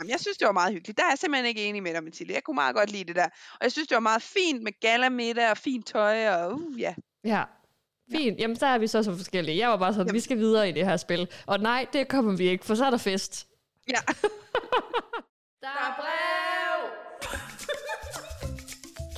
Jamen, jeg synes, det var meget hyggeligt. Der er jeg simpelthen ikke enig med dig, Mathilde. Jeg kunne meget godt lide det der. Og jeg synes, det var meget fint med galamiddag og fint tøj, og uh, ja. Ja, fint. Jamen, så er vi så så forskellige. Jeg var bare sådan, vi skal videre i det her spil. Og nej, det kommer vi ikke, for så er der fest. Ja. Der er brev!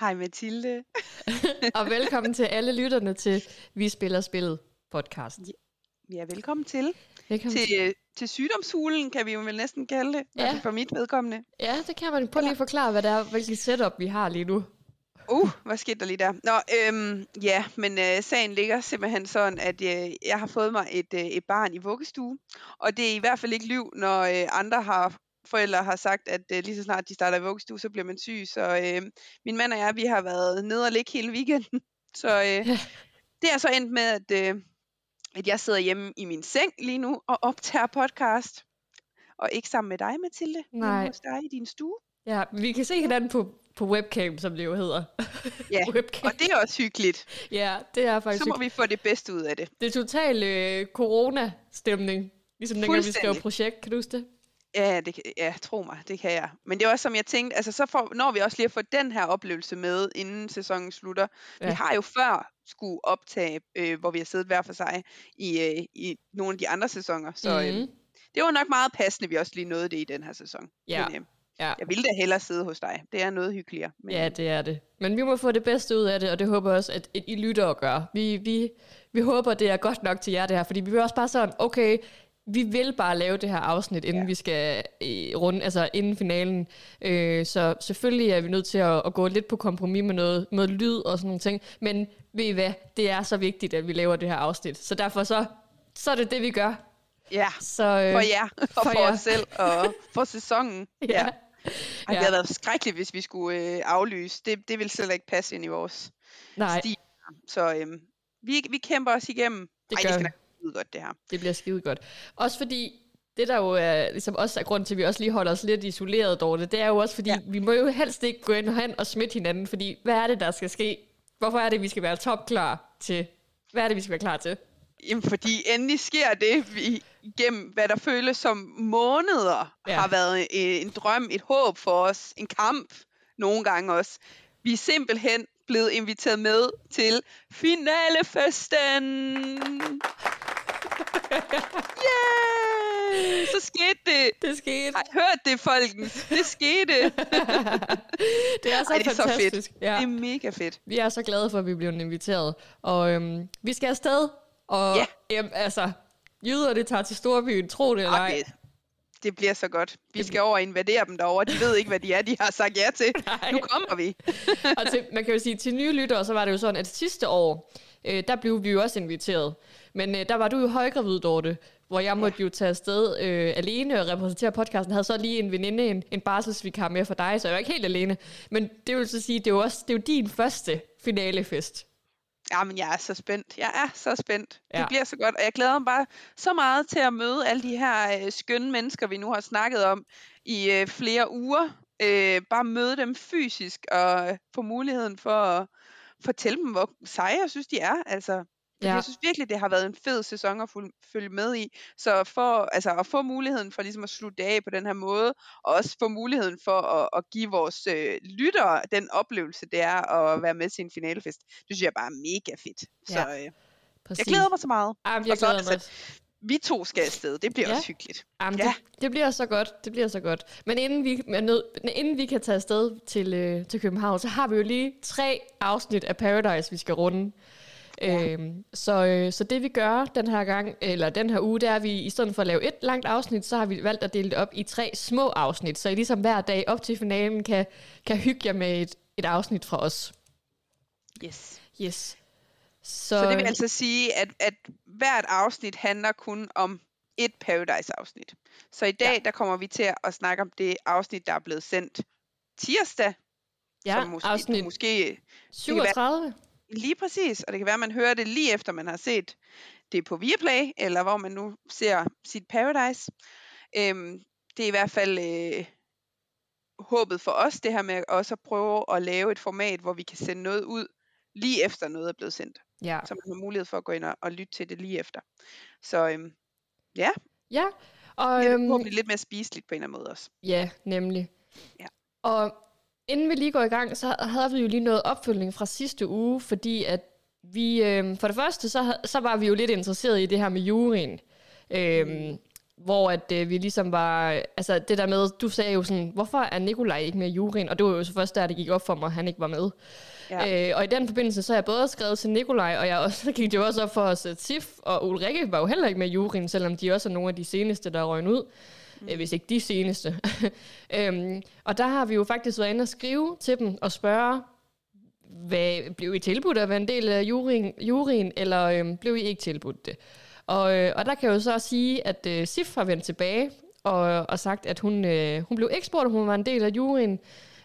Hej Mathilde. og velkommen til alle lytterne til Vi Spiller Spillet podcast. Ja, velkommen til. Velkommen til. Til, øh, til sygdomshulen, kan vi jo vel næsten kalde det. Ja. Ja. For mit vedkommende. Ja, det kan man. Prøv lige at forklare, hvad det er, hvilket setup vi har lige nu. Uh, hvad skete der lige der? Nå, øhm, ja, men øh, sagen ligger simpelthen sådan, at øh, jeg har fået mig et, øh, et barn i vuggestue. Og det er i hvert fald ikke liv, når øh, andre har forældre har sagt, at øh, lige så snart de starter i vuggestue, så bliver man syg. Så øh, min mand og jeg, vi har været nede og ligge hele weekenden. Så øh, Ja. det er så endt med, at, øh, at jeg sidder hjemme i min seng lige nu og optager podcast. Og ikke sammen med dig, Mathilde, Nej. men hos dig i din stue. Ja, vi kan se hinanden på, på webcam, som det jo hedder. Ja, webcam. og det er også hyggeligt. Ja, det er faktisk Så må vi få det bedste ud af det. Det er total øh, corona-stemning. Ligesom dengang vi skrev projekt, kan du huske det? Ja, det, kan- ja, tro mig, det kan jeg. Men det er også som jeg tænkte, altså så får, når vi også lige at få den her oplevelse med, inden sæsonen slutter. Ja. Vi har jo før skulle optage, øh, hvor vi har siddet hver for sig i, øh, i nogle af de andre sæsoner. Så mm. øh, det var nok meget passende, at vi også lige nåede det i den her sæson. Ja. Men, øh, Ja. jeg ville da hellere sidde hos dig. Det er noget hyggeligere. Men, ja, det er det. Men vi må få det bedste ud af det, og det håber jeg også, at, I lytter og gør. Vi, vi, vi håber, det er godt nok til jer, det her, fordi vi vil også bare sådan, okay, vi vil bare lave det her afsnit, inden ja. vi skal i runde, altså inden finalen. Øh, så selvfølgelig er vi nødt til at, at gå lidt på kompromis med noget, med lyd og sådan nogle ting. Men ved I hvad, det er så vigtigt, at vi laver det her afsnit. Så derfor så, så er det det, vi gør. ja, Så, øh, for jer og for for, jer. os selv og for sæsonen. Ja. Ej, Ja. det havde været skrækkeligt, hvis vi skulle øh, aflyse. Det, det ville slet ikke passe ind i vores Nej, stil. Så øhm, vi, vi kæmper os igennem. Det Ej, gør det skal vi. Blive godt, det her. det bliver skide godt. Også fordi, det der jo er, ligesom også er grund til, at vi også lige holder os lidt isoleret, Dorte, det er jo også fordi, ja. Vi må jo helst ikke gå ind hen og smitte hinanden, fordi hvad er det, der skal ske? Hvorfor er det, vi skal være topklar til? Hvad er det, vi skal være klar til? Jamen, fordi endelig sker det vi, igennem, hvad der føles som måneder, ja. har været en, en drøm, et håb for os, en kamp nogle gange også. Vi er simpelthen blevet inviteret med til finalefesten. Yeah! Så skete det. Det skete. Har hørt det, folkens? Det skete. Det er så Ej, det er så fantastisk. fedt. Ja. Det er mega fedt. Vi er så glade for, at vi blev inviteret. Og øhm, vi skal afsted. Og Ja. jamen, altså, jyder, det tager til storbyen, tro det eller ej. Okay. Det bliver så godt. Vi skal over og invadere dem derovre. De ved ikke, hvad de er, de har sagt ja til. Nej. Nu kommer vi. og til, man kan jo sige, til nye lyttere, så var det jo sådan, at sidste år, øh, der blev vi jo også inviteret. Men øh, der var du jo højgravid, Dorte, hvor jeg måtte jo tage afsted øh, alene og repræsentere podcasten. Jeg havde så lige en veninde, en, en barselsvikar med for dig, så jeg var ikke helt alene. Men det vil så sige, det er jo, også, det er jo din første finalefest. Jamen, jeg er så spændt. Jeg er så spændt. Ja. Ja. Det bliver så godt. Og jeg glæder mig bare så meget til at møde alle de her øh, skønne mennesker, vi nu har snakket om i øh, flere uger. Øh, bare møde dem fysisk og øh, få muligheden for at fortælle dem, hvor seje jeg synes, de er. Altså, Ja. Jeg synes virkelig, det har været en fed sæson at følge med i. Så for, altså, at få muligheden for ligesom at slutte af på den her måde, og også få muligheden for at, at give vores øh, lyttere den oplevelse, det er at være med til en finalefest, det synes jeg bare er mega fedt. Så øh, Præcis. jeg glæder mig så meget. Jamen, jeg Og så glæder altså, mig. også. Vi to skal afsted, det bliver ja. også hyggeligt. Jamen, Ja. det, det bliver så godt. Det bliver så godt. Men inden vi, er nød, inden vi kan tage afsted til, øh, til København, så har vi jo lige tre afsnit af Paradise, vi skal runde. Ja. Øhm, så, øh, så det vi gør den her gang, eller den her uge, det er, at vi i stedet for at lave et langt afsnit, så har vi valgt at dele det op i tre små afsnit, så I ligesom hver dag op til finalen kan, kan hygge jer med et, et afsnit fra os. Yes. Yes. Så, Så det vil altså sige, at, at hvert afsnit handler kun om et Paradise-afsnit. Så i dag, ja. der kommer vi til at snakke om det afsnit, der er blevet sendt tirsdag. Ja, som måske, afsnit måske 37. Lige præcis, og det kan være, at man hører det lige efter, man har set det på Viaplay, eller hvor man nu ser sit Paradise. Øhm, det er i hvert fald øh, håbet for os, det her med også at prøve at lave et format, hvor vi kan sende noget ud lige efter noget er blevet sendt. Ja. Så man har mulighed for at gå ind og, og lytte til det lige efter. Så øhm, ja, Ja, og det er øhm, lidt mere spiseligt på en eller anden måde også. ja, nemlig. Ja. Og inden vi lige går i gang, så havde vi jo lige noget opfølgning fra sidste uge, fordi at vi, øhm, for det første, så, så var vi jo lidt interesseret i det her med juryen. Øhm, Mm. Hvor at øh, vi ligesom var, altså det der med, du sagde jo sådan, hvorfor er Nikolaj ikke med i juryen? Og det var jo så først der, det gik op for mig, at han ikke var med. Ja. Øh, og i den forbindelse, så har jeg både skrevet til Nikolaj, og jeg også, så gik det jo også op for os, at Sif og Ulrikke var jo heller ikke med i juryen, selvom de også er nogle af de seneste, der er røgnet ud. Mm. Øh, hvis ikke de seneste. øhm, og der har vi jo faktisk været inde og skrive til dem og spørge, hvad, blev I tilbudt at være en del af juryen, juryen eller øhm, blev I ikke tilbudt det? Og, øh, og der kan jeg jo så sige, at øh, Sif har vendt tilbage og, og sagt, at hun, øh, hun blev ikke spurgt, hun var en del af juryen.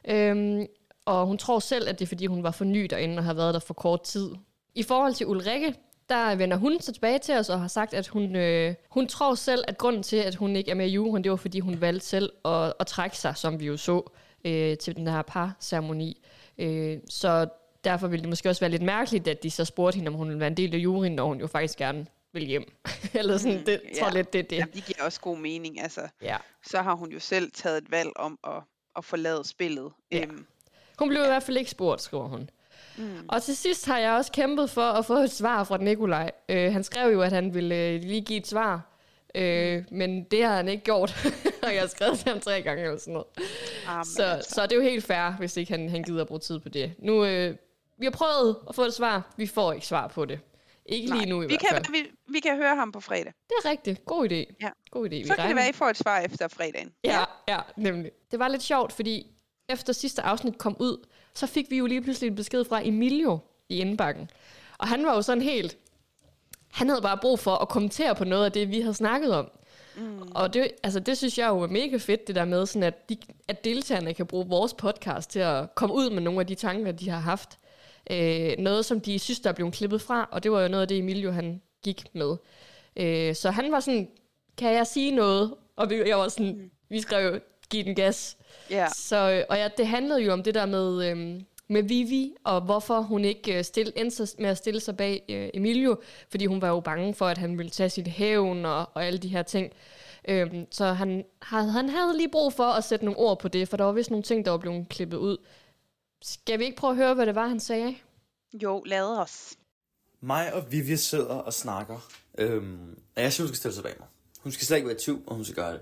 Øhm, og hun tror selv, at det er, fordi hun var for ny derinde og har været der for kort tid. I forhold til Ulrikke, der vender hun så tilbage til os og har sagt, at hun, øh, hun tror selv, at grunden til, at hun ikke er med i juryen, det var, fordi hun valgte selv at, at trække sig, som vi jo så, øh, til den her par-ceremoni. Øh, så derfor ville det måske også være lidt mærkeligt, at de så spurgte hende, om hun ville være en del af juryen, når hun jo faktisk gerne vil hjem. Eller sådan, Mm, det tror ja. jeg lidt, det er det. Jamen, det giver også god mening. Altså, Ja. så har hun jo selv taget et valg om at, at forlade spillet. Ja. Øhm, Hun blev i hvert fald ikke spurgt, skriver hun. Mm, Og til sidst har jeg også kæmpet for at få et svar fra Nikolaj. Øh, han skrev jo, at han ville øh, lige give et svar. Øh, men det har han ikke gjort. og jeg har skrevet til ham tre gange eller sådan noget. ah, Så, altså. så det er jo helt fair, hvis ikke han, han gider at bruge tid på det. Nu, øh, vi har prøvet at få et svar. Vi får ikke svar på det. Ikke Nej, lige nu i vi hvert kan, fald. vi, vi kan høre ham på fredag. Det er rigtigt. God idé. Ja. God idé. Vi Så kan det regner- være, at I får et svar efter fredagen. Ja, ja, nemlig. Det var lidt sjovt, fordi efter sidste afsnit kom ud, så fik vi jo lige pludselig en besked fra Emilio i indbakken. Og han var jo sådan helt... Han havde bare brug for at kommentere på noget af det, vi havde snakket om. Mm. Og det, altså, det synes jeg jo er mega fedt, det der med, sådan at, de, at deltagerne kan bruge vores podcast til at komme ud med nogle af de tanker, de har haft. Øh, noget, som de synes, der er blevet klippet fra, og det var jo noget af det, Emilio han gik med. Øh, så han var sådan, kan jeg sige noget? Og vi, jeg var sådan, mm. vi skrev, giv den gas. Ja. Så, øh, og ja, det handlede jo om det der med, øhm, med Vivi, og hvorfor hun ikke øh, stille, endte med at stille sig bag øh, Emilio, fordi hun var jo bange for, at han ville tage sit hævn og, og alle de her ting. Øhm, så han, havde, han havde lige brug for at sætte nogle ord på det, for der var vist nogle ting, der var blevet klippet ud. Skal vi ikke prøve at høre, hvad det var, han sagde? Jo, lad os. Mig og Vivi sidder og snakker. Øhm, og jeg synes, hun skal stille sig bag mig. Hun skal slet ikke være i tvivl, og hun skal gøre det.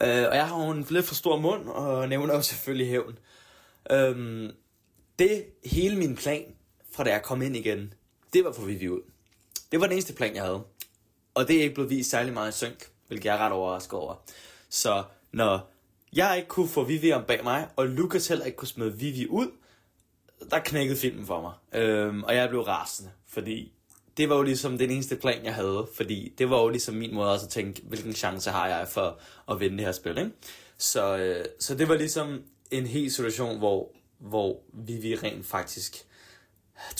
Øh, og jeg har jo en lidt for stor mund, og nævner jo selvfølgelig hævn. Øh, det hele min plan, fra da jeg kom ind igen, det var for Vivi ud. Det var den eneste plan, jeg havde. Og det er ikke blevet vist særlig meget i synk, hvilket jeg er ret overrasket over. Så når jeg ikke kunne få Vivi om bag mig, og Lukas heller ikke kunne smide Vivi ud, der knækkede filmen for mig. Øhm, og jeg blev rasende, fordi det var jo ligesom den eneste plan, jeg havde. Fordi det var jo ligesom min måde også at tænke, hvilken chance har jeg for at vinde det her spil, ikke? Så, øh, så det var ligesom en helt situation, hvor, hvor Vivi rent faktisk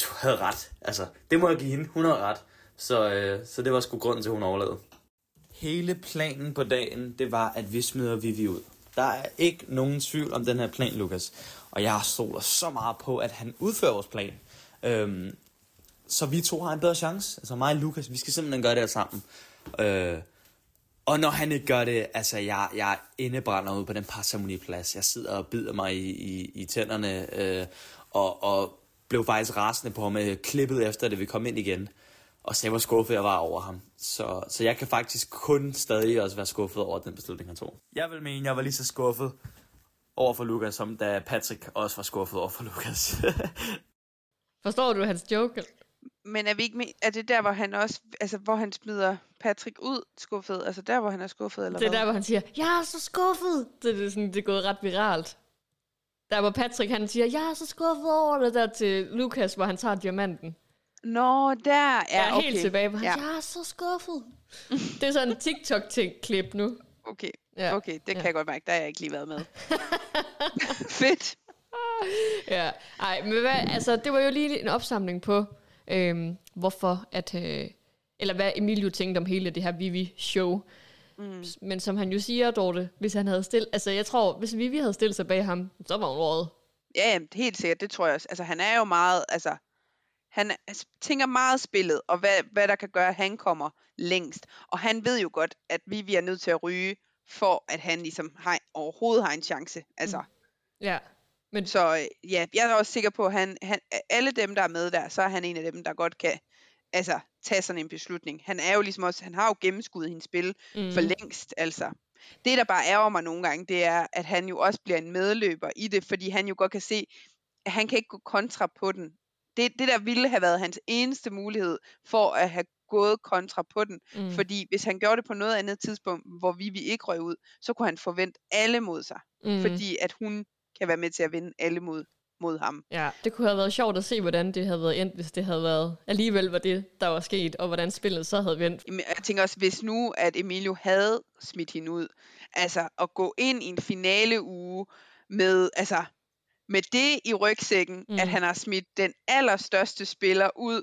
du havde ret. Altså, det må jeg give hende. Hun havde ret. Så, øh, så det var sgu grunden til, at hun overlevede. Hele planen på dagen, det var, at vi smider Vivi ud. Der er ikke nogen tvivl om den her plan, Lukas. Og jeg stoler så meget på, at han udfører vores plan. Øhm, så vi to har en bedre chance. Altså mig og Lukas, vi skal simpelthen gøre det her sammen. Øh, og når han ikke gør det, altså jeg, jeg indebrænder ud på den parceremoniplads. Jeg sidder og bider mig i, i, i tænderne, øh, og, og blev faktisk rasende på ham, øh, klippet efter det, vi kom ind igen. Og sagde, hvor skuffet jeg var over ham. Så, så jeg kan faktisk kun stadig også være skuffet over den beslutning, han tog. Jeg vil mene, jeg var lige så skuffet over for Lukas, som da Patrick også var skuffet over for Lukas. Forstår du hans joke? Men er, vi ikke er det der, hvor han også, altså hvor han smider Patrick ud skuffet? Altså der, hvor han er skuffet, eller Det er hvad? der, hvor han siger, jeg er så skuffet. Det, er sådan, det er gået ret viralt. Der hvor Patrick han siger, jeg er så skuffet over det der til Lukas, hvor han tager diamanten. Nå, der Ja, er jeg er okay. helt tilbage, han Ja. jeg er så skuffet. Det er sådan en TikTok-klip nu. Okay, Ja. okay, det ja. kan jeg godt mærke. Der har jeg ikke lige været med. Fedt. Ja, ej, men hvad, altså, det var jo lige en opsamling på, øhm, hvorfor at, øh, eller hvad Emilio tænkte om hele det her Vivi-show. Mm. Men som han jo siger, Dorte, hvis han havde stillet, altså jeg tror, hvis Vivi havde stillet sig bag ham, så var hun rådet. Ja, jamen, helt sikkert, det tror jeg også. Altså, han er jo meget, altså, han tænker meget spillet, og hvad, hvad der kan gøre, at han kommer længst. Og han ved jo godt, at Vivi er nødt til at ryge, for at han ligesom har, overhovedet har en chance. Altså, mm. Ja, men Så øh, ja, jeg er også sikker på, at han, han, alle dem, der er med der, så er han en af dem, der godt kan altså, tage sådan en beslutning. Han er jo ligesom også, han har jo gennemskuddet hendes spil mm. for længst, altså. Det, der bare ærger mig nogle gange, det er, at han jo også bliver en medløber i det, fordi han jo godt kan se, at han kan ikke gå kontra på den. Det, det der ville have været hans eneste mulighed for at have gået kontra på den. Mm. Fordi hvis han gjorde det på noget andet tidspunkt, hvor vi, vi ikke røg ud, så kunne han forvente alle mod sig. Mm. Fordi at hun kan være med til at vinde alle mod, mod ham. Ja, det kunne have været sjovt at se, hvordan det havde været endt, hvis det havde været alligevel var det, der var sket, og hvordan spillet så havde vendt. Jeg tænker også, hvis nu, at Emilio havde smidt hende ud, altså at gå ind i en finale uge med, altså, med det i rygsækken, mm. at han har smidt den allerstørste spiller ud,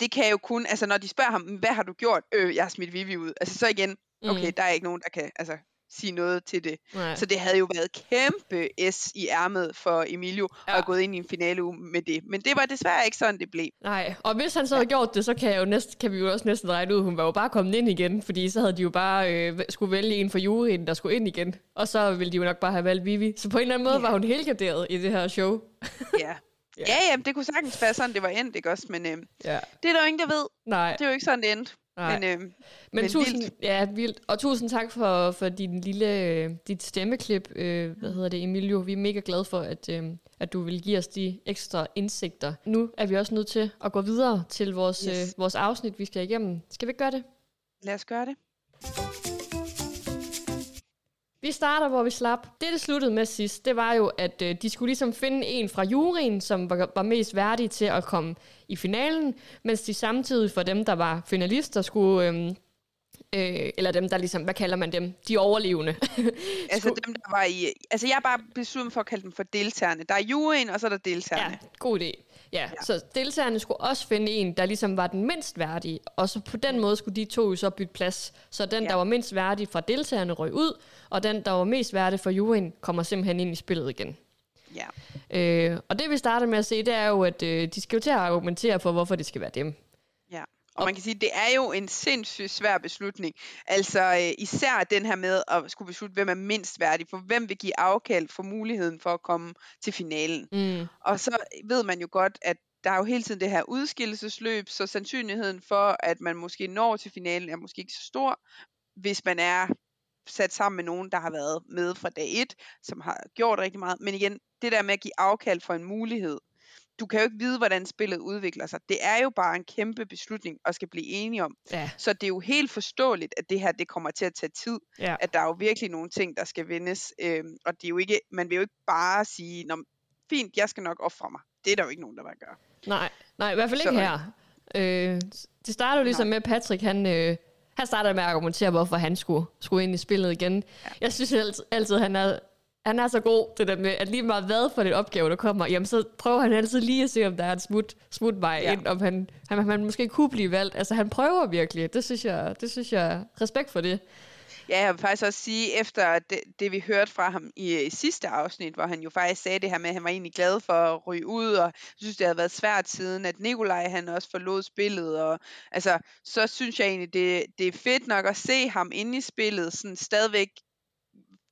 det kan jo kun, altså når de spørger ham, hvad har du gjort? Øh, jeg har smidt Vivi ud. Altså så igen, okay, mm. der er ikke nogen, der kan altså, sige noget til det. Nej. Så det havde jo været kæmpe S i ærmet for Emilio ja. At gået ind i en finale uge med det. Men det var desværre ikke sådan, det blev. Nej, og hvis han så havde gjort det, så kan, jeg jo næsten, kan vi jo også næsten regne ud, hun var jo bare kommet ind igen, fordi så havde de jo bare øh, skulle vælge en for juryen, der skulle ind igen, og så ville de jo nok bare have valgt Vivi. Så på en eller anden måde Ja. var hun helgarderet i det her show. Ja. Ja, ja, det kunne sagtens være sådan, det var endt, ikke også? Men øh, Ja. det er der jo ingen, der ved. Nej, Det er jo ikke sådan, det endte. Nej. Men, øh, men, men tusind, vildt. Ja, vildt. Og tusind tak for, for din lille, øh, dit stemmeklip, øh, hvad hedder det, Emilio. Vi er mega glade for, at, øh, at du vil give os de ekstra indsigter. Nu er vi også nødt til at gå videre til vores, Yes. øh, vores afsnit, vi skal igennem. Skal vi ikke gøre det? lad os gøre det. Vi starter, hvor vi slap. Det, det sluttede med sidst, det var jo, at øh, de skulle ligesom finde en fra juryen, som var, var mest værdig til at komme i finalen, mens de samtidig for dem, der var finalister, skulle... Øh, øh, eller dem, der ligesom, hvad kalder man dem? De overlevende. Altså dem, der var i... Altså jeg har bare besluttet for at kalde dem for deltagerne. Der er juryen, og så er der deltagerne. Ja, god idé. Ja, ja, så deltagerne skulle også finde en, der ligesom var den mindst værdige, og så på den måde skulle de to jo så bytte plads. Så den, ja. Ja. der var mindst værdig fra deltagerne, røg ud, og den, der var mest værdig for juryen, kommer simpelthen ind i spillet igen. ja. Øh, og det vi starter med at se, det er jo, at øh, de skal jo til at argumentere for, hvorfor det skal være dem. Og man kan sige, det er jo en sindssygt svær beslutning. Altså øh, især den her med at skulle beslutte, hvem er mindst værdig, for hvem vil give afkald for muligheden for at komme til finalen. Mm. Og så ved man jo godt, at der er jo hele tiden det her udskillelsesløb, så sandsynligheden for, at man måske når til finalen, er måske ikke så stor, hvis man er sat sammen med nogen, der har været med fra dag et, som har gjort rigtig meget. Men igen, det der med at give afkald for en mulighed, du kan jo ikke vide, hvordan spillet udvikler sig. Det er jo bare en kæmpe beslutning at skal blive enige om. Ja, Så det er jo helt forståeligt, at det her det kommer til at tage tid. ja. At der er jo virkelig nogle ting, der skal vendes. Øhm, og det er jo ikke, man vil jo ikke bare sige, Nå, fint, jeg skal nok ofre mig. Det er der jo ikke nogen, der vil gøre. Nej, nej, i hvert fald ikke Så- her. Øh, det starter jo ligesom med, at Patrick, han, øh, han starter med at argumentere, hvorfor han skulle, skulle ind i spillet igen. Ja. Jeg synes altid, altid han er, han er så god, det der med, at lige meget hvad for det opgave, der kommer, jamen så prøver han altid lige at se, om der er en smut, smutvej ja. Ja. ind, om han, han, han måske kunne blive valgt. Altså han prøver virkelig, det synes jeg, det synes jeg, respekt for det. Ja, jeg vil faktisk også sige, efter det, det vi hørte fra ham i, i sidste afsnit, hvor han jo faktisk sagde det her med, at han var egentlig glad for at ryge ud, og synes, det havde været svært siden, at Nikolaj han også forlod spillet, og altså, så synes jeg egentlig, det, det er fedt nok at se ham inde i spillet, sådan stadigvæk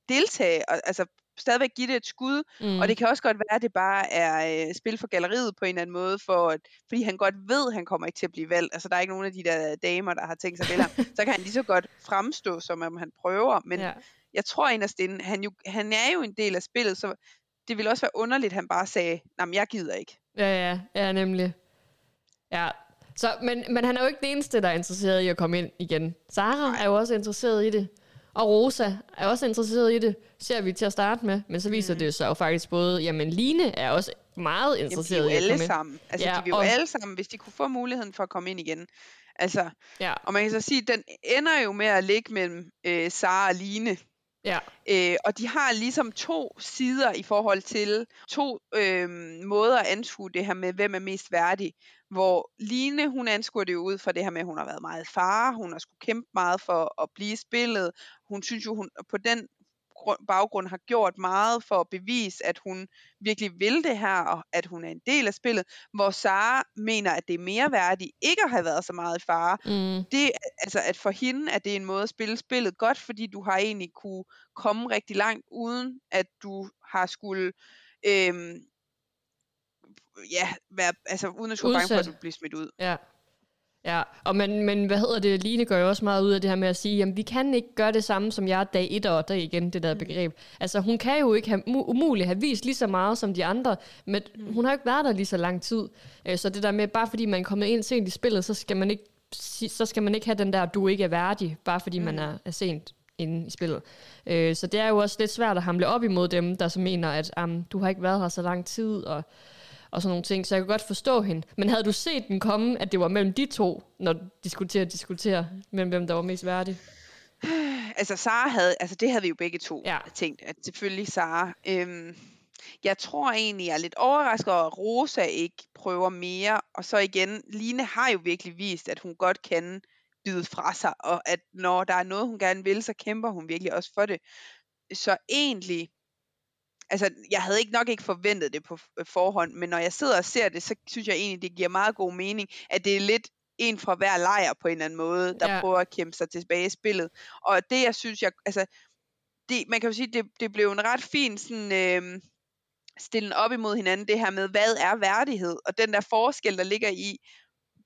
deltage, og, altså stadigvæk give det et skud, mm. og det kan også godt være, at det bare er øh, spil for galleriet på en eller anden måde, for at, fordi han godt ved, at han kommer ikke til at blive valgt. Altså der er ikke nogen af de der damer, der har tænkt sig vælge ham. Så kan han lige så godt fremstå, som om han prøver, men Ja. jeg tror inderst inde, han, jo, han er jo en del af spillet, så det ville også være underligt, at han bare sagde, nej, jeg gider ikke. Ja, ja, ja, nemlig. Ja, så, men, men han er jo ikke den eneste, der er interesseret i at komme ind igen. Sara er jo også interesseret i det. Og Rosa er også interesseret i det, ser vi til at starte med. Men så viser mm. det sig jo faktisk både, jamen Line er også meget Jamen, de er interesseret jo i at alle sammen. Altså, ja, de vil jo og- alle sammen, hvis de kunne få muligheden for at komme ind igen. Altså, Ja, og man kan så sige, at den ender jo med at ligge mellem øh, Sara og Line. ja. Øh, og de har ligesom to sider i forhold til to øh, måder at anskue det her med, hvem er mest værdig. Hvor Line, hun anskuer det jo ud fra det her med, at hun har været meget far, hun har skulle kæmpe meget for at blive spillet. Hun synes jo, hun på den grund- baggrund har gjort meget for at bevise, at hun virkelig vil det her, og at hun er en del af spillet. Hvor Sara mener, at det er mere værdigt ikke at have været så meget i fare, Mm. det, altså at for hende, at det er en måde at spille spillet godt, fordi du har egentlig kunne komme rigtig langt, uden at du har skulle, øhm, ja, være, altså uden at skulle bange for, at du bliver smidt ud. Ja. Ja, og men, men hvad hedder det, Line gør jo også meget ud af det her med at sige, jamen vi kan ikke gøre det samme som jeg dag et og der igen, det der begreb. Altså hun kan jo ikke have, mu- umuligt have vist lige så meget som de andre, men hun har jo ikke været der lige så lang tid. Øh, Så det der med, bare fordi man er kommet ind sent i spillet, så skal man ikke, så skal man ikke have den der, du ikke er værdig, bare fordi man er, er sent inde i spillet. Øh, Så det er jo også lidt svært at hamle op imod dem, der så mener, at um, du har ikke været her så lang tid, og og sådan nogle ting, så jeg kan godt forstå hende. Men havde du set den komme, at det var mellem de to, når de diskuterer og diskuterer, mellem hvem der var mest værdig? Altså Sara havde, altså det havde vi jo begge to Ja. tænkt, at selvfølgelig Sara. Øhm, jeg tror egentlig, jeg er lidt overrasket over, at Rosa ikke prøver mere. Og så igen, Line har jo virkelig vist, at hun godt kan bide fra sig, og at når der er noget, hun gerne vil, så kæmper hun virkelig også for det. Så egentlig, altså jeg havde ikke nok ikke forventet det på f- forhånd, men når jeg sidder og ser det, så synes jeg egentlig, det giver meget god mening, at det er lidt en fra hver lejr på en eller anden måde, der ja. prøver at kæmpe sig tilbage i spillet. Og det, jeg synes, jeg, altså, det, man kan jo sige, det, det blev en ret fin sådan, øh, stillen op imod hinanden, det her med, hvad er værdighed, og den der forskel, der ligger i,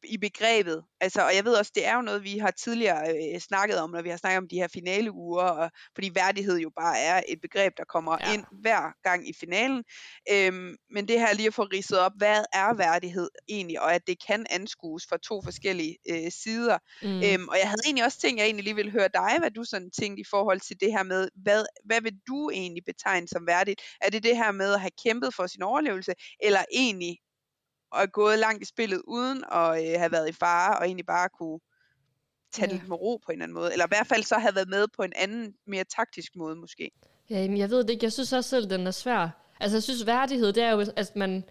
i begrebet. Altså, og jeg ved også, det er jo noget, vi har tidligere øh, snakket om, når vi har snakket om de her finaleuger, og, fordi værdighed jo bare er et begreb, der kommer Ja. ind hver gang i finalen. Øhm, men det her lige at få ridset op, hvad er værdighed egentlig, og at det kan anskues fra to forskellige øh, sider. Mm. Øhm, og jeg havde egentlig også tænkt, jeg egentlig lige ville høre dig, hvad du sådan tænkte i forhold til det her med, hvad, hvad vil du egentlig betegne som værdigt? Er det det her med at have kæmpet for sin overlevelse, eller egentlig at gået langt i spillet uden at øh, have været i fare, og egentlig bare kunne tage Ja. det lidt med ro på en eller anden måde? Eller i hvert fald så have været med på en anden, mere taktisk måde måske. Ja, jamen, jeg ved det ikke. Jeg synes også selv, den er svær. Altså, jeg synes, værdighed, det er jo, at man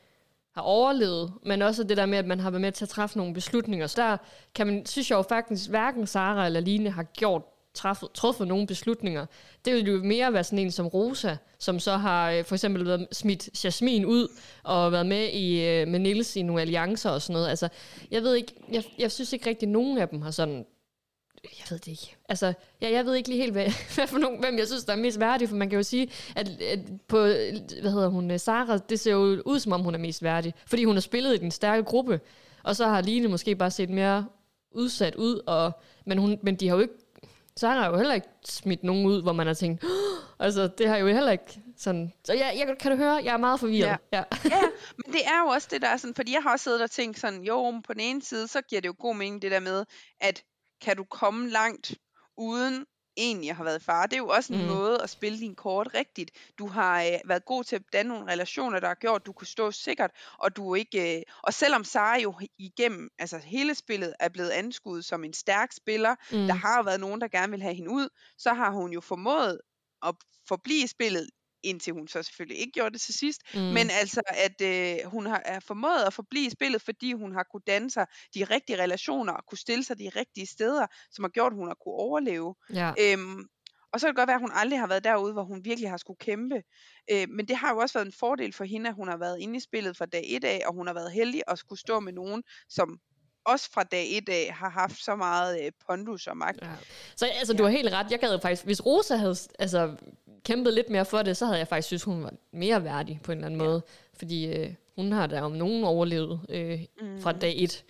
har overlevet, men også det der med, at man har været med til at træffe nogle beslutninger. Så der kan man, synes jeg jo faktisk, hverken Sara eller Line har gjort træffet, truffet nogle beslutninger. Det ville jo mere være sådan en som Rosa, som så har øh, for eksempel været smidt Jasmin ud og været med i øh, med Nils i nogle alliancer og sådan noget. Altså, jeg ved ikke, jeg, jeg synes ikke rigtig, nogen af dem har sådan jeg ved det ikke. Altså, ja, jeg ved ikke lige helt, hvad, hvad for nogen, hvem jeg synes, der er mest værdig, for man kan jo sige, at, at på, hvad hedder hun, øh, Sara, det ser jo ud, som om hun er mest værdig, fordi hun har spillet i den stærke gruppe, og så har Line måske bare set mere udsat ud, og, men, hun, men de har jo ikke, Sara har jo heller ikke smidt nogen ud, hvor man har tænkt, altså, det har jo heller ikke sådan, så jeg, jeg kan du høre, jeg er meget forvirret. Ja. ja. Ja, men det er jo også det der er sådan, fordi jeg har også siddet og tænkt sådan, jo, på den ene side, så giver det jo god mening det der med, at kan du komme langt uden egentlig have været far. Det er jo også en Mm. måde at spille din kort rigtigt. Du har øh, været god til at danne nogle relationer, der har gjort, at du kunne stå sikkert, og du ikke... Øh, og selvom Sara jo igennem altså hele spillet er blevet anskuet som en stærk spiller, Mm. mm. der har jo været nogen, der gerne vil have hende ud, så har hun jo formået at forblive i spillet, indtil hun så selvfølgelig ikke gjorde det til sidst. Mm. Men altså, at øh, hun har er formået at forblive i spillet, fordi hun har kunne danne sig de rigtige relationer, og kunne stille sig de rigtige steder, som har gjort, at hun har kunne overleve. ja. Øhm, og så kan det godt være, at hun aldrig har været derude, hvor hun virkelig har skulle kæmpe. Øh, men det har jo også været en fordel for hende, at hun har været inde i spillet fra dag et af, og hun har været heldig at skulle stå med nogen, som også fra dag et af har haft så meget øh, pondus og magt. Ja. Så altså, du har helt ret. Jeg gad faktisk, hvis Rosa havde altså, kæmpet lidt mere for det, så havde jeg faktisk synes, hun var mere værdig på en eller anden ja. måde. Fordi øh, hun har da om nogen overlevet øh, mm. fra dag et.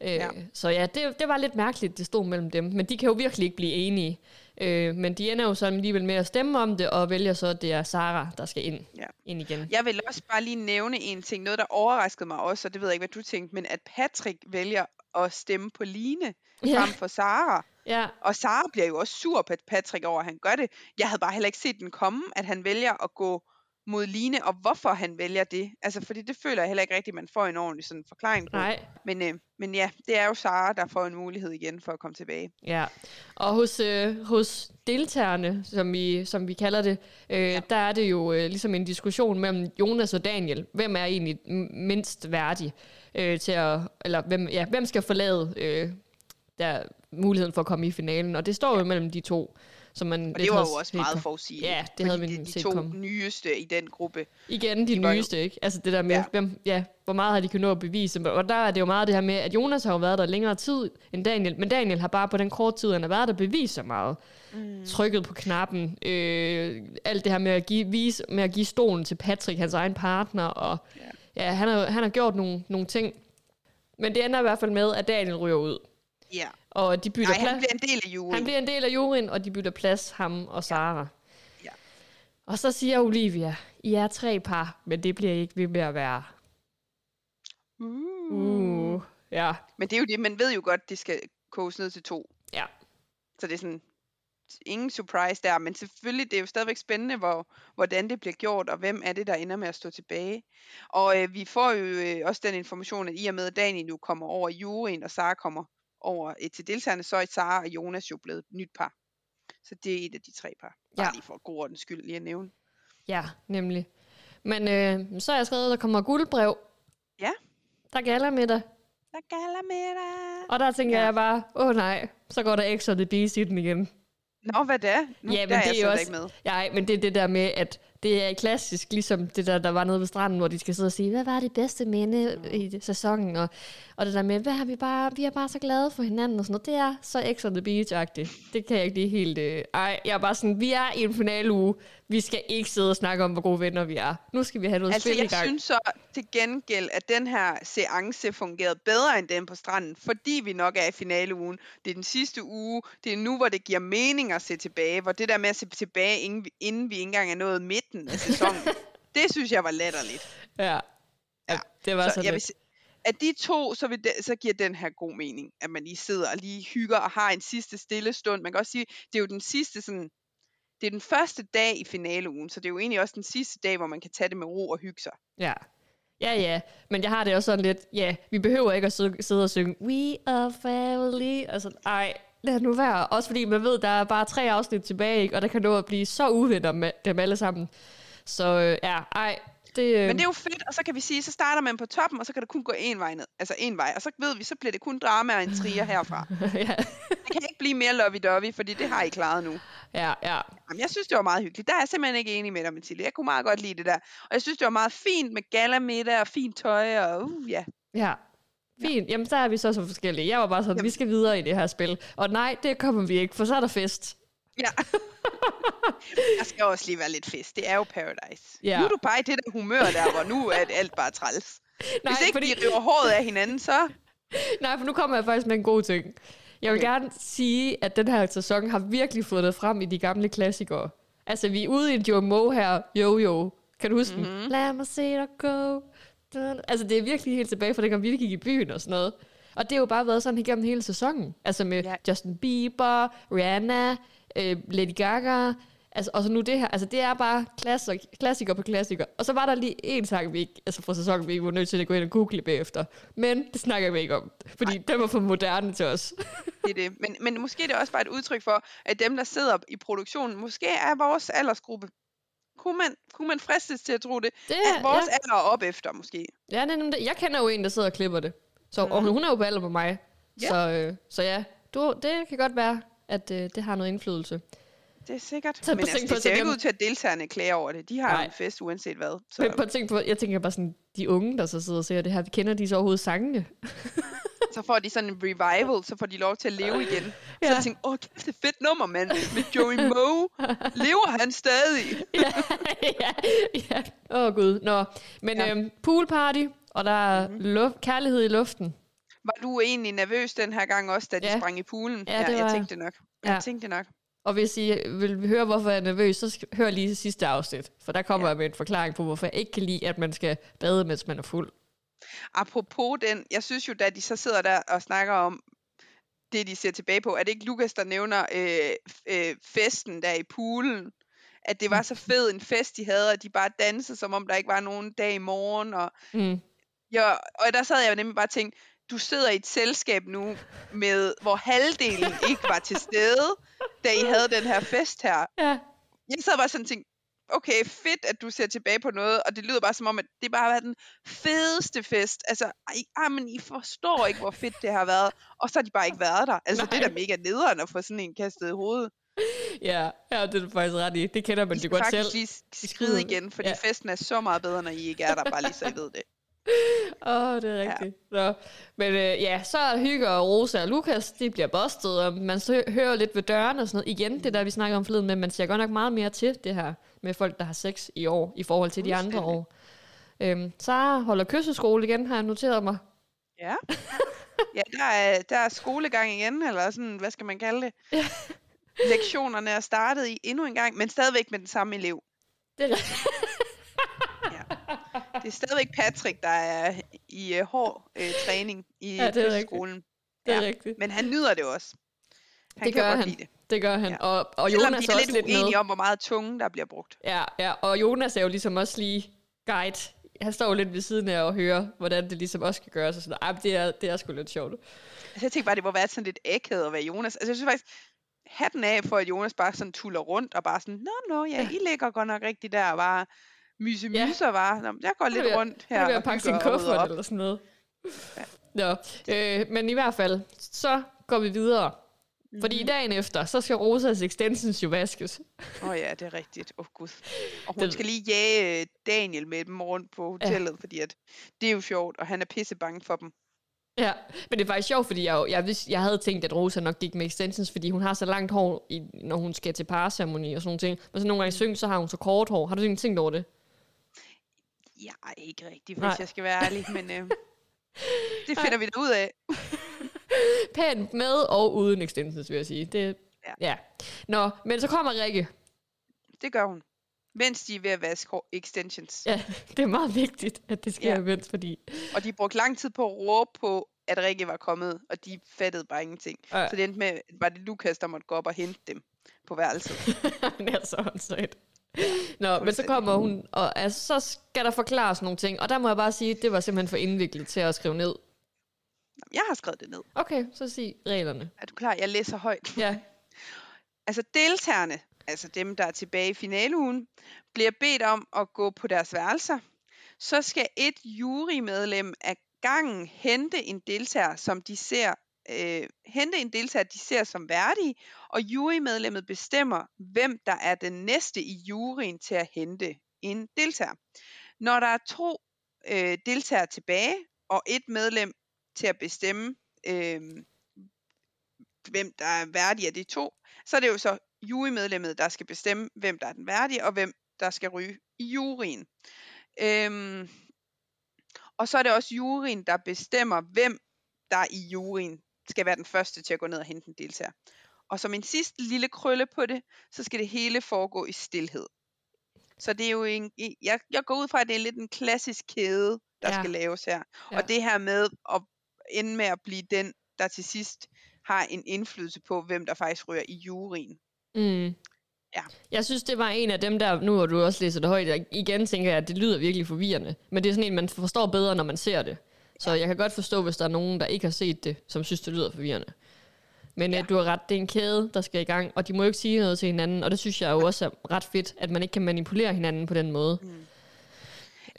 Øh, ja. Ja. Så ja, det, det var lidt mærkeligt, det stod mellem dem. Men de kan jo virkelig ikke blive enige. Øh, men de ender jo så alligevel med at stemme om det, og vælger så, at det er Sara, der skal ind, Ja. ind igen. Jeg vil også bare lige nævne en ting, noget der overraskede mig også, og det ved jeg ikke, hvad du tænkte, men at Patrick vælger at stemme på Line Ja. frem for Sara. Ja, Og Sara bliver jo også sur på Patrick over, at han gør det. Jeg havde bare heller ikke set den komme, at han vælger at gå mod Line, og hvorfor han vælger det. Altså, fordi det føler jeg heller ikke rigtigt, man får en ordentlig sådan forklaring på. Nej, Men, øh, men ja, det er jo Sara, der får en mulighed igen for at komme tilbage. Ja, og hos, øh, hos deltagerne, som vi, som vi kalder det, øh, ja. der er det jo øh, ligesom en diskussion mellem Jonas og Daniel. Hvem er egentlig mindst værdig øh, til at, eller hvem, ja, hvem skal forlade øh, der muligheden for at komme i finalen? Og det står jo mellem de to. Som man Og det var jo også meget forudsigeligt. Ja, det havde det er de set to komme. nyeste i den gruppe. Igen de, De var jo- nyeste, ikke? Altså det der med, ja. Ja. Hvem, ja, hvor meget har de kunnet nå at bevise. Og der er det jo meget det her med, at Jonas har jo været der længere tid end Daniel, men Daniel har bare på den korte tid, han har været der, bevist så meget. Mm. Trykket på knappen, øh, alt det her med at, give, vise, med at give stolen til Patrick, hans egen partner, og ja, ja han, har, han har gjort nogle, nogle ting. Men det ender i hvert fald med, at Daniel ryger ud. Ja. Og de bytter Nej, plads. han bliver en del af juryen. Han bliver en del af juryen, og de bytter plads, ham og Sara. Ja. Og så siger Olivia, I er tre par, men det bliver ikke ved med at være. Uh. Uh, ja, Men det er jo det, man ved jo godt, det skal koges ned til to. ja. Så det er sådan, ingen surprise der, men selvfølgelig, det er jo stadigvæk spændende, hvor, hvordan det bliver gjort, og hvem er det, der ender med at stå tilbage. Og øh, vi får jo øh, også den information, at i og med, at Daniel nu kommer over i juryen, og Sara kommer over øh, til deltagerne, så er Sara og Jonas jo blevet et nyt par. Så det er et af de tre par. Bare Ja. lige for god ordens skyld lige at nævne. Ja, nemlig. Men øh, så har jeg skrevet, at der kommer guldbrev. Ja. Der gælder med dig. Der gælder med dig. Og der tænker Ja. jeg bare, åh oh, nej, så går der on the Beast i den igen. Nå, hvad da? Nu, Ja, der men er det jeg er jo slet også- ikke med. Ja, men det er det der med, at det er klassisk, ligesom det der, der var nede ved stranden, hvor de skal sidde og sige, hvad var det bedste minde i sæsonen, og, og det der med, hvad har vi bare, vi er bare så glade for hinanden, og sådan noget, det er så X on the Beach-agtigt. Det kan jeg ikke lige helt, øh, ej, jeg er bare sådan, vi er i en finaleuge, vi skal ikke sidde og snakke om, hvor gode venner vi er. Nu skal vi have noget Altså, spil i jeg gang. synes så til gengæld, at den her seance fungerede bedre end den på stranden, fordi vi nok er i finaleugen. Det er den sidste uge. Det er nu, hvor det giver mening at se tilbage. Hvor det der med at se tilbage, inden vi, inden vi ikke engang er nået midten af sæsonen, det synes jeg var latterligt. Ja. ja. Det var Så sådan jeg vil at de to, så, vil det, så giver den her god mening, at man lige sidder og lige hygger og har en sidste stille stund. Man kan også sige, det er jo den sidste sådan, det er den første dag i finaleugen, så det er jo egentlig også den sidste dag, hvor man kan tage det med ro og hygge sig. Ja. Ja, ja. Men jeg har det også sådan lidt, ja, vi behøver ikke at sidde, og synge, We are family. Altså, ej, lad nu være. Også fordi man ved, der er bare tre afsnit tilbage, ikke? og der kan nå at blive så uvenner med dem alle sammen. Så øh, ja, ej, det... Øh, Men det er jo fedt, og så kan vi sige, så starter man på toppen, og så kan der kun gå en vej ned. Altså en vej, og så ved vi, så bliver det kun drama og intriger herfra. ja, Det kan ikke blive mere lovey-dovey, fordi det har I klaret nu. ja, ja. Jamen, jeg synes, det var meget hyggeligt. Der er jeg simpelthen ikke enig med dig, Mathilde. Jeg kunne meget godt lide det der. Og jeg synes, det var meget fint med galamiddag og fint tøj, og uh, ja. Ja. Fint. Jamen, så er vi så så forskellige. Jeg var bare sådan, vi skal videre i det her spil. Og nej, det kommer vi ikke, for så er der fest. Ja. der skal også lige være lidt fest. Det er jo Paradise. Ja. Nu er du bare i det der humør der, hvor nu er alt bare træls. Nej, Hvis ikke fordi- de river håret af hinanden, så... Nej, for nu kommer jeg faktisk med en god ting. Jeg vil Okay. gerne sige, at den her sæson har virkelig fået det frem i de gamle klassikere. Altså, vi er ude i en Joe Mo her. Jo, jo. Kan du huske Mhm. mm-hmm. den? Lad mig se dig gå. Altså, det er virkelig helt tilbage fra dengang vi gik i byen og sådan noget. Og det har jo bare været sådan igennem hele sæsonen. Altså med Ja. Justin Bieber, Rihanna, øh, Lady Gaga. Altså, og så nu det her. Altså, det er bare klassik, klassiker på klassiker. Og så var der lige en sang, vi ikke, altså fra sæsonen, vi ikke var nødt til at gå ind og google bagefter. Men det snakker vi ikke om. Fordi den var for moderne til os. Det er det. Men, men måske er det også bare et udtryk for, at dem, der sidder i produktionen, måske er vores aldersgruppe. Kunne man, kunne man fristes til at tro det? Det At vores ja. alder er op efter, måske. Ja, det er nemlig. Jeg kender jo en, der sidder og klipper det. Så, Og hun er jo på alder på mig. Ja. Så, øh, så ja, du, det kan godt være, at øh, det har noget indflydelse. Det er sikkert. Så Men på- altså, tænk på, det ser ikke ud til, at deltagerne klager over det. De har Nej. en fest uanset hvad. Så. Men at tænke på, jeg tænker bare sådan, de unge, der så sidder og ser det her, kender de så overhovedet sangene? så får de sådan en revival, så får de lov til at leve igen. Så Ja. jeg tænker, åh, kæft, det er fedt nummer, mand. Med Joey Moe. Lever han stadig? ja, ja, ja. Åh oh, gud. Nå, men Ja. ja. øhm, poolparty, og der er Mhm. luft, kærlighed i luften. Var du egentlig nervøs den her gang også, da de Ja. sprang i poolen? Ja, det var jeg jeg. tænkte det nok. Jeg Ja. tænkte det nok. Og hvis I vil høre, hvorfor jeg er nervøs, så hør lige sidste afsnit. For der kommer Ja. ja. jeg med en forklaring på, hvorfor jeg ikke kan lide, at man skal bade, mens man er fuld. Apropos den, jeg synes jo, da de så sidder der og snakker om det, de ser tilbage på, er det ikke Lukas, der nævner øh, øh, festen der i poolen? at det var så fed en fest, de havde, og de bare dansede, som om der ikke var nogen dag i morgen. Og, Mm. ja, og der sad jeg nemlig bare og tænkte, du sidder i et selskab nu, med, hvor halvdelen ikke var til stede, da I havde den her fest her. Ja. Jeg sad bare sådan og tænkte, okay, fedt, at du ser tilbage på noget, og det lyder bare som om, at det bare har været den fedeste fest. Altså, ej, ej, men I forstår ikke, hvor fedt det har været. Og så har de bare ikke været der. Altså, det er da mega nederen at få sådan en kastet i hovedet. Ja, ja, det er du faktisk ret i. Det kender man I jo skal godt faktisk selv. lige skride igen, fordi ja. festen er så meget bedre, når I ikke er der, bare lige så I ved det. Åh, oh, det er rigtigt. Ja. Så, men øh, ja, så er Hygge og Rosa og Lukas, de bliver bustet, og man så hører lidt ved dørene og sådan noget. Igen, det der, vi snakker om forleden, men man ser godt nok meget mere til det her med folk, der har sex i år, i forhold til de andre år. Øhm, Sara holder kysseskole igen, har jeg noteret mig. Ja. Ja, der er, der er skolegang igen, eller sådan, hvad skal man kalde det? Lektionerne er startet i endnu en gang, men stadigvæk med den samme elev. Det er, Det er stadigvæk Patrick, der er i uh, hård uh, træning i Ja, det er rigtigt. skolen. det er Ja. rigtigt. Men han nyder det også. Han Det kan gør godt han. lide det. Det gør han. Ja. Og, og Selvom Jonas de er er også lidt lidt med. uenige om, hvor meget tunge der bliver brugt. Ja, ja, og Jonas er jo ligesom også lige guide. Han står jo lidt ved siden af og hører, hvordan det ligesom også skal gøres. Og sådan, Ej, det, er, det er sgu lidt sjovt. Altså, jeg tænkte bare, det må være sådan lidt ægget at være Jonas. Altså, jeg synes faktisk, hatten af for, at Jonas bare sådan tuller rundt og bare sådan, nå, nå, ja, I ligger godt nok rigtigt der, og bare myse Ja. myser bare. Nå, jeg går lidt jeg- rundt Her er at og pakke sin kuffert eller sådan noget. Ja. Øh, men i hvert fald, så går vi videre. Mhm. Fordi dagen efter, så skal Rosas extensions jo vaskes. Åh oh, ja, det er rigtigt. Åh oh, gud. Og hun Det- skal lige jage øh, Daniel med dem rundt på hotellet, ja. fordi at det er jo sjovt, og han er pisse bange for dem. Ja, men det er faktisk sjovt, fordi jeg, jo- jeg, vidste, jeg havde tænkt, at Rosa nok gik med extensions, fordi hun har så langt hår, i, når hun skal til parceremoni og sådan nogle ting. Men så nogle gange i synge, så har hun så kort hår. Har du egentlig tænkt over det? Ja, ikke rigtigt, hvis Nej. Jeg skal være ærlig, men øh, det finder vi da ud af. Pænt med og uden extensions, vil jeg sige. Det, ja. Ja. ja. Nå, men så kommer Rikke. Det gør hun. Mens de er ved at vaske extensions. Ja, det er meget vigtigt, at det sker ja. Ja. imens, fordi... Og de brugte lang tid på at råbe på, at Rikke var kommet, og de fattede bare ingenting. Ja. Så det endte med, var det Lukas, der måtte gå op og hente dem på værelset. Han er så åndssvagt. Nå, men så kommer hun, og altså, så skal der forklares nogle ting, og der må jeg bare sige, at det var simpelthen for indviklet til at skrive ned. Jeg har skrevet det ned. Okay, så sig reglerne. Er du klar? Jeg læser højt. Ja, Altså deltagerne, altså dem, der er tilbage i finaleugen, bliver bedt om at gå på deres værelser. Så skal et jurymedlem af gangen hente en deltager, som de ser øh, hente en deltager, de ser som værdige, og jurymedlemmet bestemmer, hvem der er den næste i juryen til at hente en deltager. Når der er to øh, deltagere tilbage, og et medlem til at bestemme, øh, hvem der er værdig af de to, så er det jo så jurymedlemmet, der skal bestemme, hvem der er den værdige, og hvem der skal ryge i juryen. Øhm, og så er det også juryen, der bestemmer, hvem der i juryen skal være den første til at gå ned og hente en deltager. Og som en sidste lille krølle på det, så skal det hele foregå i stillhed. Så det er jo en, jeg, jeg går ud fra, at det er lidt en klassisk kæde, der Ja. skal laves her. Ja. Og det her med at ende med at blive den, der til sidst har en indflydelse på, hvem der faktisk ryger i juryen. mm. Ja. Jeg synes, det var en af dem der, nu hvor du også læser det højt, jeg igen tænker jeg, at det lyder virkelig forvirrende. Men det er sådan en, man forstår bedre, når man ser det. Så jeg kan godt forstå, hvis der er nogen, der ikke har set det, som synes, det lyder forvirrende. Men ja. Ja. du har ret, det er en kæde, der skal i gang, og de må jo ikke sige noget til hinanden, og det synes jeg jo også er ret fedt, at man ikke kan manipulere hinanden på den måde. Mm.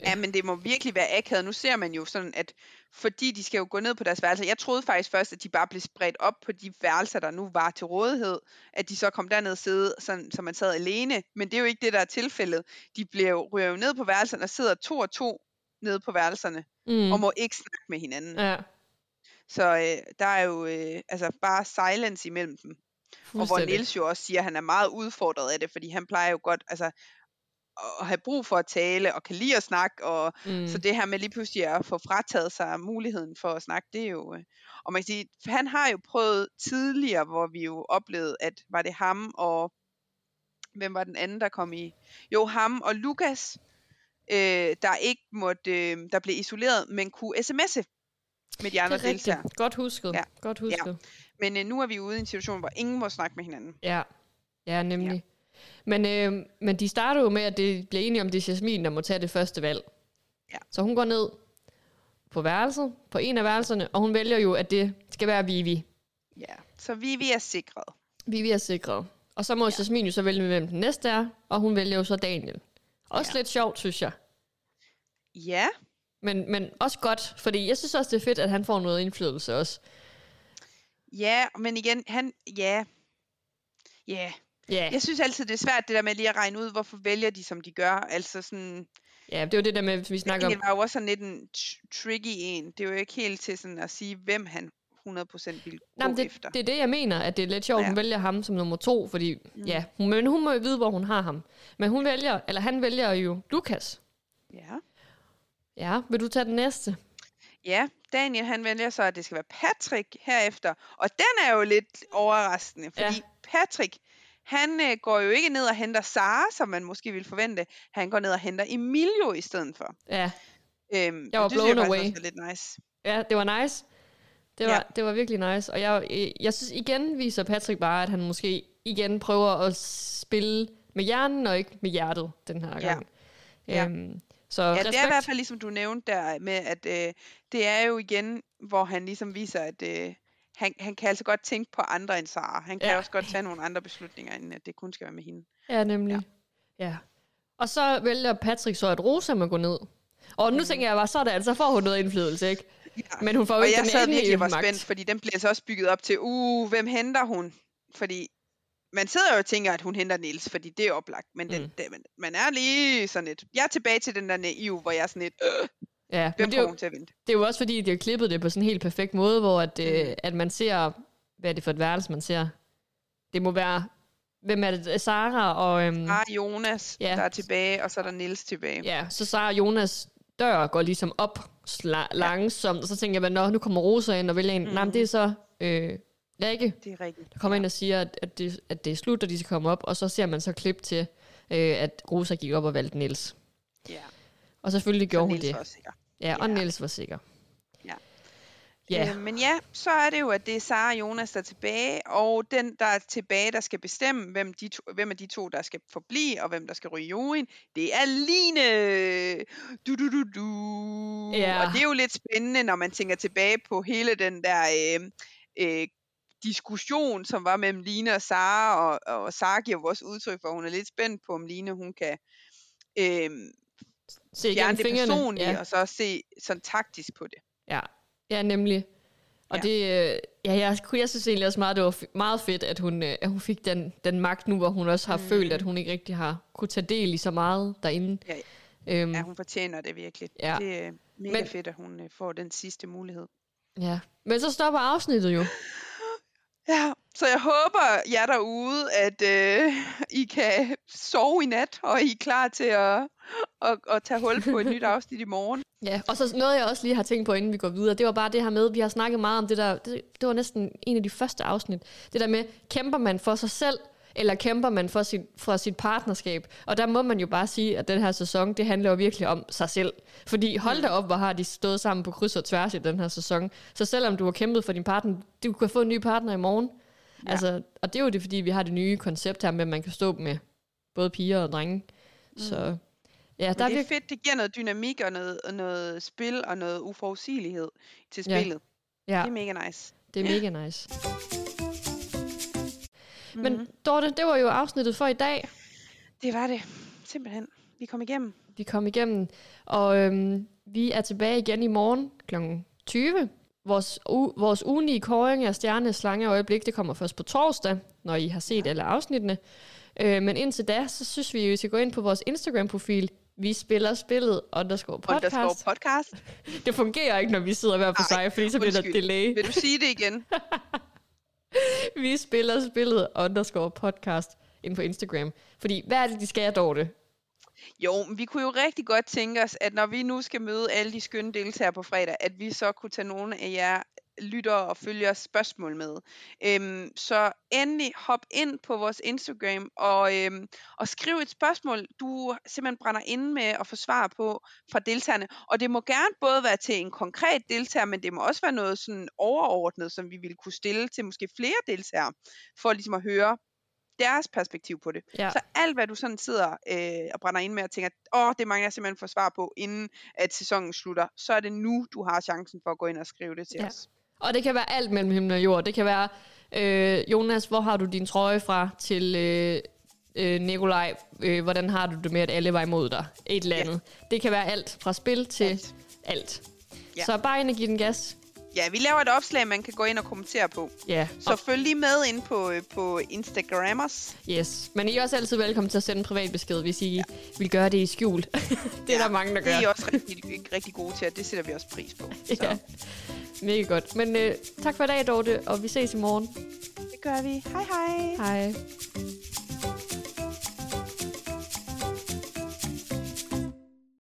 Ja, men det må virkelig være akavet. Nu ser man jo sådan, at fordi de skal jo gå ned på deres værelser. Jeg troede faktisk først, at de bare blev spredt op på de værelser, der nu var til rådighed. At de så kom derned og sidde, sådan, så man sad alene. Men det er jo ikke det, der er tilfældet. De bliver jo, ryger jo ned på værelserne og sidder to og to nede på værelserne. Mm. Og må ikke snakke med hinanden. Ja. Så øh, der er jo øh, altså bare silence imellem dem. Og hvor. Niels jo også siger, at han er meget udfordret af det, fordi han plejer jo godt altså, at have brug for at tale, og kan lide at snakke, og mm. så det her med lige pludselig at få frataget sig muligheden for at snakke, det er jo... øh, Og man kan sige, han har jo prøvet tidligere, hvor vi jo oplevede, at var det ham og... Hvem var den anden, der kom i? Jo, ham og Lukas, øh, der ikke måtte... Øh, der blev isoleret, men kunne sms'e med de andre det er deltagere. Godt husket. Ja. Ja. Godt husket. Men øh, nu er vi ude i en situation, hvor ingen må snakke med hinanden. Ja, ja nemlig. Men, øh, men de starter jo med, at det bliver enige om, det er Jasmin, der må tage det første valg. Ja. Så hun går ned på værelset, på en af værelserne, og hun vælger jo, at det skal være Vivi. Ja, så Vivi er sikret. Vivi er sikret. Og så må ja. Jasmin jo så vælge, hvem den næste er, og hun vælger jo så Daniel. Også ja. lidt sjovt, synes jeg. Ja, Men, men også godt, fordi jeg synes også, det er fedt, at han får noget indflydelse også. ja, men igen, han, ja, ja. Ja, Jeg synes altid, det er svært det der med lige at regne ud, hvorfor vælger de, som de gør. Altså sådan, ja det var det der med, vi snakker om. Daniel var jo også sådan lidt en tr- tricky en. Det er jo ikke helt til sådan at sige, hvem han 100% ville gå Nej, men det, efter. det er det, jeg mener, at det er lidt sjovt, ja. Hun vælger ham som nummer to, fordi, mm. ja, hun, men hun må jo vide, hvor hun har ham. Men hun vælger, eller han vælger jo Lukas. Ja. Ja, vil du tage den næste? Ja, Daniel han vælger så, at det skal være Patrick herefter. Og den er jo lidt overraskende, fordi Ja. Patrick, han øh, går jo ikke ned og henter Sara, som man måske ville forvente. Han går ned og henter Emilio i stedet for. Ja, Øhm, Jeg var det blown away. også er lidt nice. ja det var nice. Det var, Ja. det var virkelig nice. Og jeg, jeg synes igen viser Patrick bare, at han måske igen prøver at spille med hjernen og ikke med hjertet den her gang. Ja. Øhm, så Ja, respekt. det er i hvert fald ligesom du nævnte der med, at øh, det er jo igen, hvor han ligesom viser, at øh, han, han kan altså godt tænke på andre end Sara. Han kan Ja. også godt tage nogle andre beslutninger, end at det kun skal være med hende. Ja, nemlig. Ja. ja. Og så vælger Patrick så, at Rosa må gå ned. Og nu tænker jeg bare, så får hun noget indflydelse, ikke? Ja. Men hun får jo Og ikke jeg sad virkelig var magt. spændt, fordi den bliver altså også bygget op til, uh, hvem henter hun? Fordi man sidder jo og tænker, at hun henter Niels, fordi det er oplagt. Men den, Mm. den, man, man er lige sådan lidt... Jeg er tilbage til den der naiv, hvor jeg er sådan lidt, øh, Ja, men det er, jo, til at vente? det er jo også fordi, de har klippet det på sådan en helt perfekt måde, hvor at, øh, Mm. at man ser, hvad er det for et værelse, man ser? Det må være, hvem er det? Sara og... Øhm, Ah, Jonas, Ja. der er tilbage, og så er der Niels tilbage. Ja, så Sara Jonas dør går ligesom op sla- langsomt, og så tænker jeg, Nå, nu kommer Rosa ind og vælger en. Mm. Nej, men det er så øh, Rikke, Det er rigtigt. der kommer ind og siger, at, at, det, at det er slut, og de skal komme op, og så ser man så klip til, øh, at Rosa gik op og valgte Niels. Ja, Og selvfølgelig så gjorde hun Niels det. var sikker. Ja, og Ja. Niels var sikker. Ja, Øh, men ja, så er det jo, at det er Sara og Jonas, der er tilbage, og den, der er tilbage, der skal bestemme, hvem, de to, hvem af de to, der skal forblive, og hvem der skal ryge i juryen, det er Line! Du, du, du, du. Ja. Og det er jo lidt spændende, når man tænker tilbage på hele den der øh, øh, diskussion, som var mellem Line og Sara, og, og Sara giver også udtryk for, at hun er lidt spændt på, om Line hun kan øh, se fjerne det personlige, Ja. og så se sådan taktisk på det. Ja, ja nemlig. Og Ja. det, øh, ja, jeg, jeg synes egentlig også meget, det var meget fedt, at hun, øh, at hun fik den, den magt nu, hvor hun også har mm. følt, at hun ikke rigtig har kunne tage del i så meget derinde. Ja, Øhm, Ja, hun fortjener det virkelig. Ja. Det er mega Men- Men... fedt, at hun øh, får den sidste mulighed. ja. Men så stopper afsnittet jo. Ja, så jeg håber jer derude, at øh, I kan sove i nat, og I er klar til at, at, at tage hul på et nyt afsnit i morgen. Ja, og så noget, jeg også lige har tænkt på, inden vi går videre, det var bare det her med, vi har snakket meget om det der, det, det var næsten en af de første afsnit, det der med, kæmper man for sig selv, eller kæmper man for sit, for sit partnerskab? Og der må man jo bare sige, at den her sæson, det handler jo virkelig om sig selv. Fordi hold da op, hvor har de stået sammen på kryds og tværs i den her sæson. Så selvom du har kæmpet for din partner, du kan få en ny partner i morgen. Ja. Altså, og det er jo det, fordi vi har det nye koncept her med, at man kan stå med både piger og drenge. Mm. Så ja, der er det er fedt, det giver noget dynamik og noget, og noget spil og noget uforudsigelighed til Ja. spillet. Ja, Det er mega nice. det er mega nice. Mm-hmm. Men Dorte, det var jo afsnittet for i dag. Det var det. Simpelthen. Vi kom igennem. Vi kom igennem, og øhm, vi er tilbage igen i morgen kl. 20. Vores, u- vores ugenlige kåring af stjerne, slange og øjeblik, det kommer først på torsdag, når I har set ja. alle afsnittene. Øh, men indtil da, så synes vi, at I skal gå ind på vores Instagram-profil. Vi spiller spillet underscore podcast. Underscore podcast. Det fungerer ikke, når vi sidder hver for sig, fordi så bliver der delay. Vil du sige det igen? Vi spiller spillet underscore podcast ind på Instagram. Fordi, hvad er det, de skal, Dorte? Jo, men vi kunne jo rigtig godt tænke os, at når vi nu skal møde alle de skønne deltagere på fredag, at vi så kunne tage nogle af jer lyttere og følgers spørgsmål med. Øhm, så endelig hop ind på vores Instagram og, øhm, og skriv et spørgsmål, du simpelthen brænder inde med at få svar på fra deltagerne. Og det må gerne både være til en konkret deltager, men det må også være noget sådan overordnet, som vi ville kunne stille til måske flere deltagere, for ligesom at høre, deres perspektiv på det. Ja. Så alt, hvad du sådan sidder øh, og brænder ind med og tænker, åh, det mangler jeg simpelthen få svar på, inden at sæsonen slutter, så er det nu, du har chancen for at gå ind og skrive det til Ja. os. Og det kan være alt mellem himmel og jord. Det kan være, øh, Jonas, hvor har du din trøje fra, til øh, øh, Nikolaj, øh, hvordan har du det med, at alle var imod dig? Et eller Ja. andet. Det kan være alt, fra spil til alt. Alt. alt. Ja. Så bare ind og give den gas. Ja, vi laver et opslag, man kan gå ind og kommentere på. Ja, Så følg lige med ind på, øh, på Instagrammers. yes. Men I er også altid velkommen til at sende en privat besked, hvis I ja. vil gøre det i skjul. det er ja, der mange, der Det er gør. I også rigtig, rigtig gode til, og det sætter vi også pris på. Så Ja. Mega godt. Men øh, tak for i dag, Dorte, og vi ses i morgen. det gør vi. Hej hej. Hej.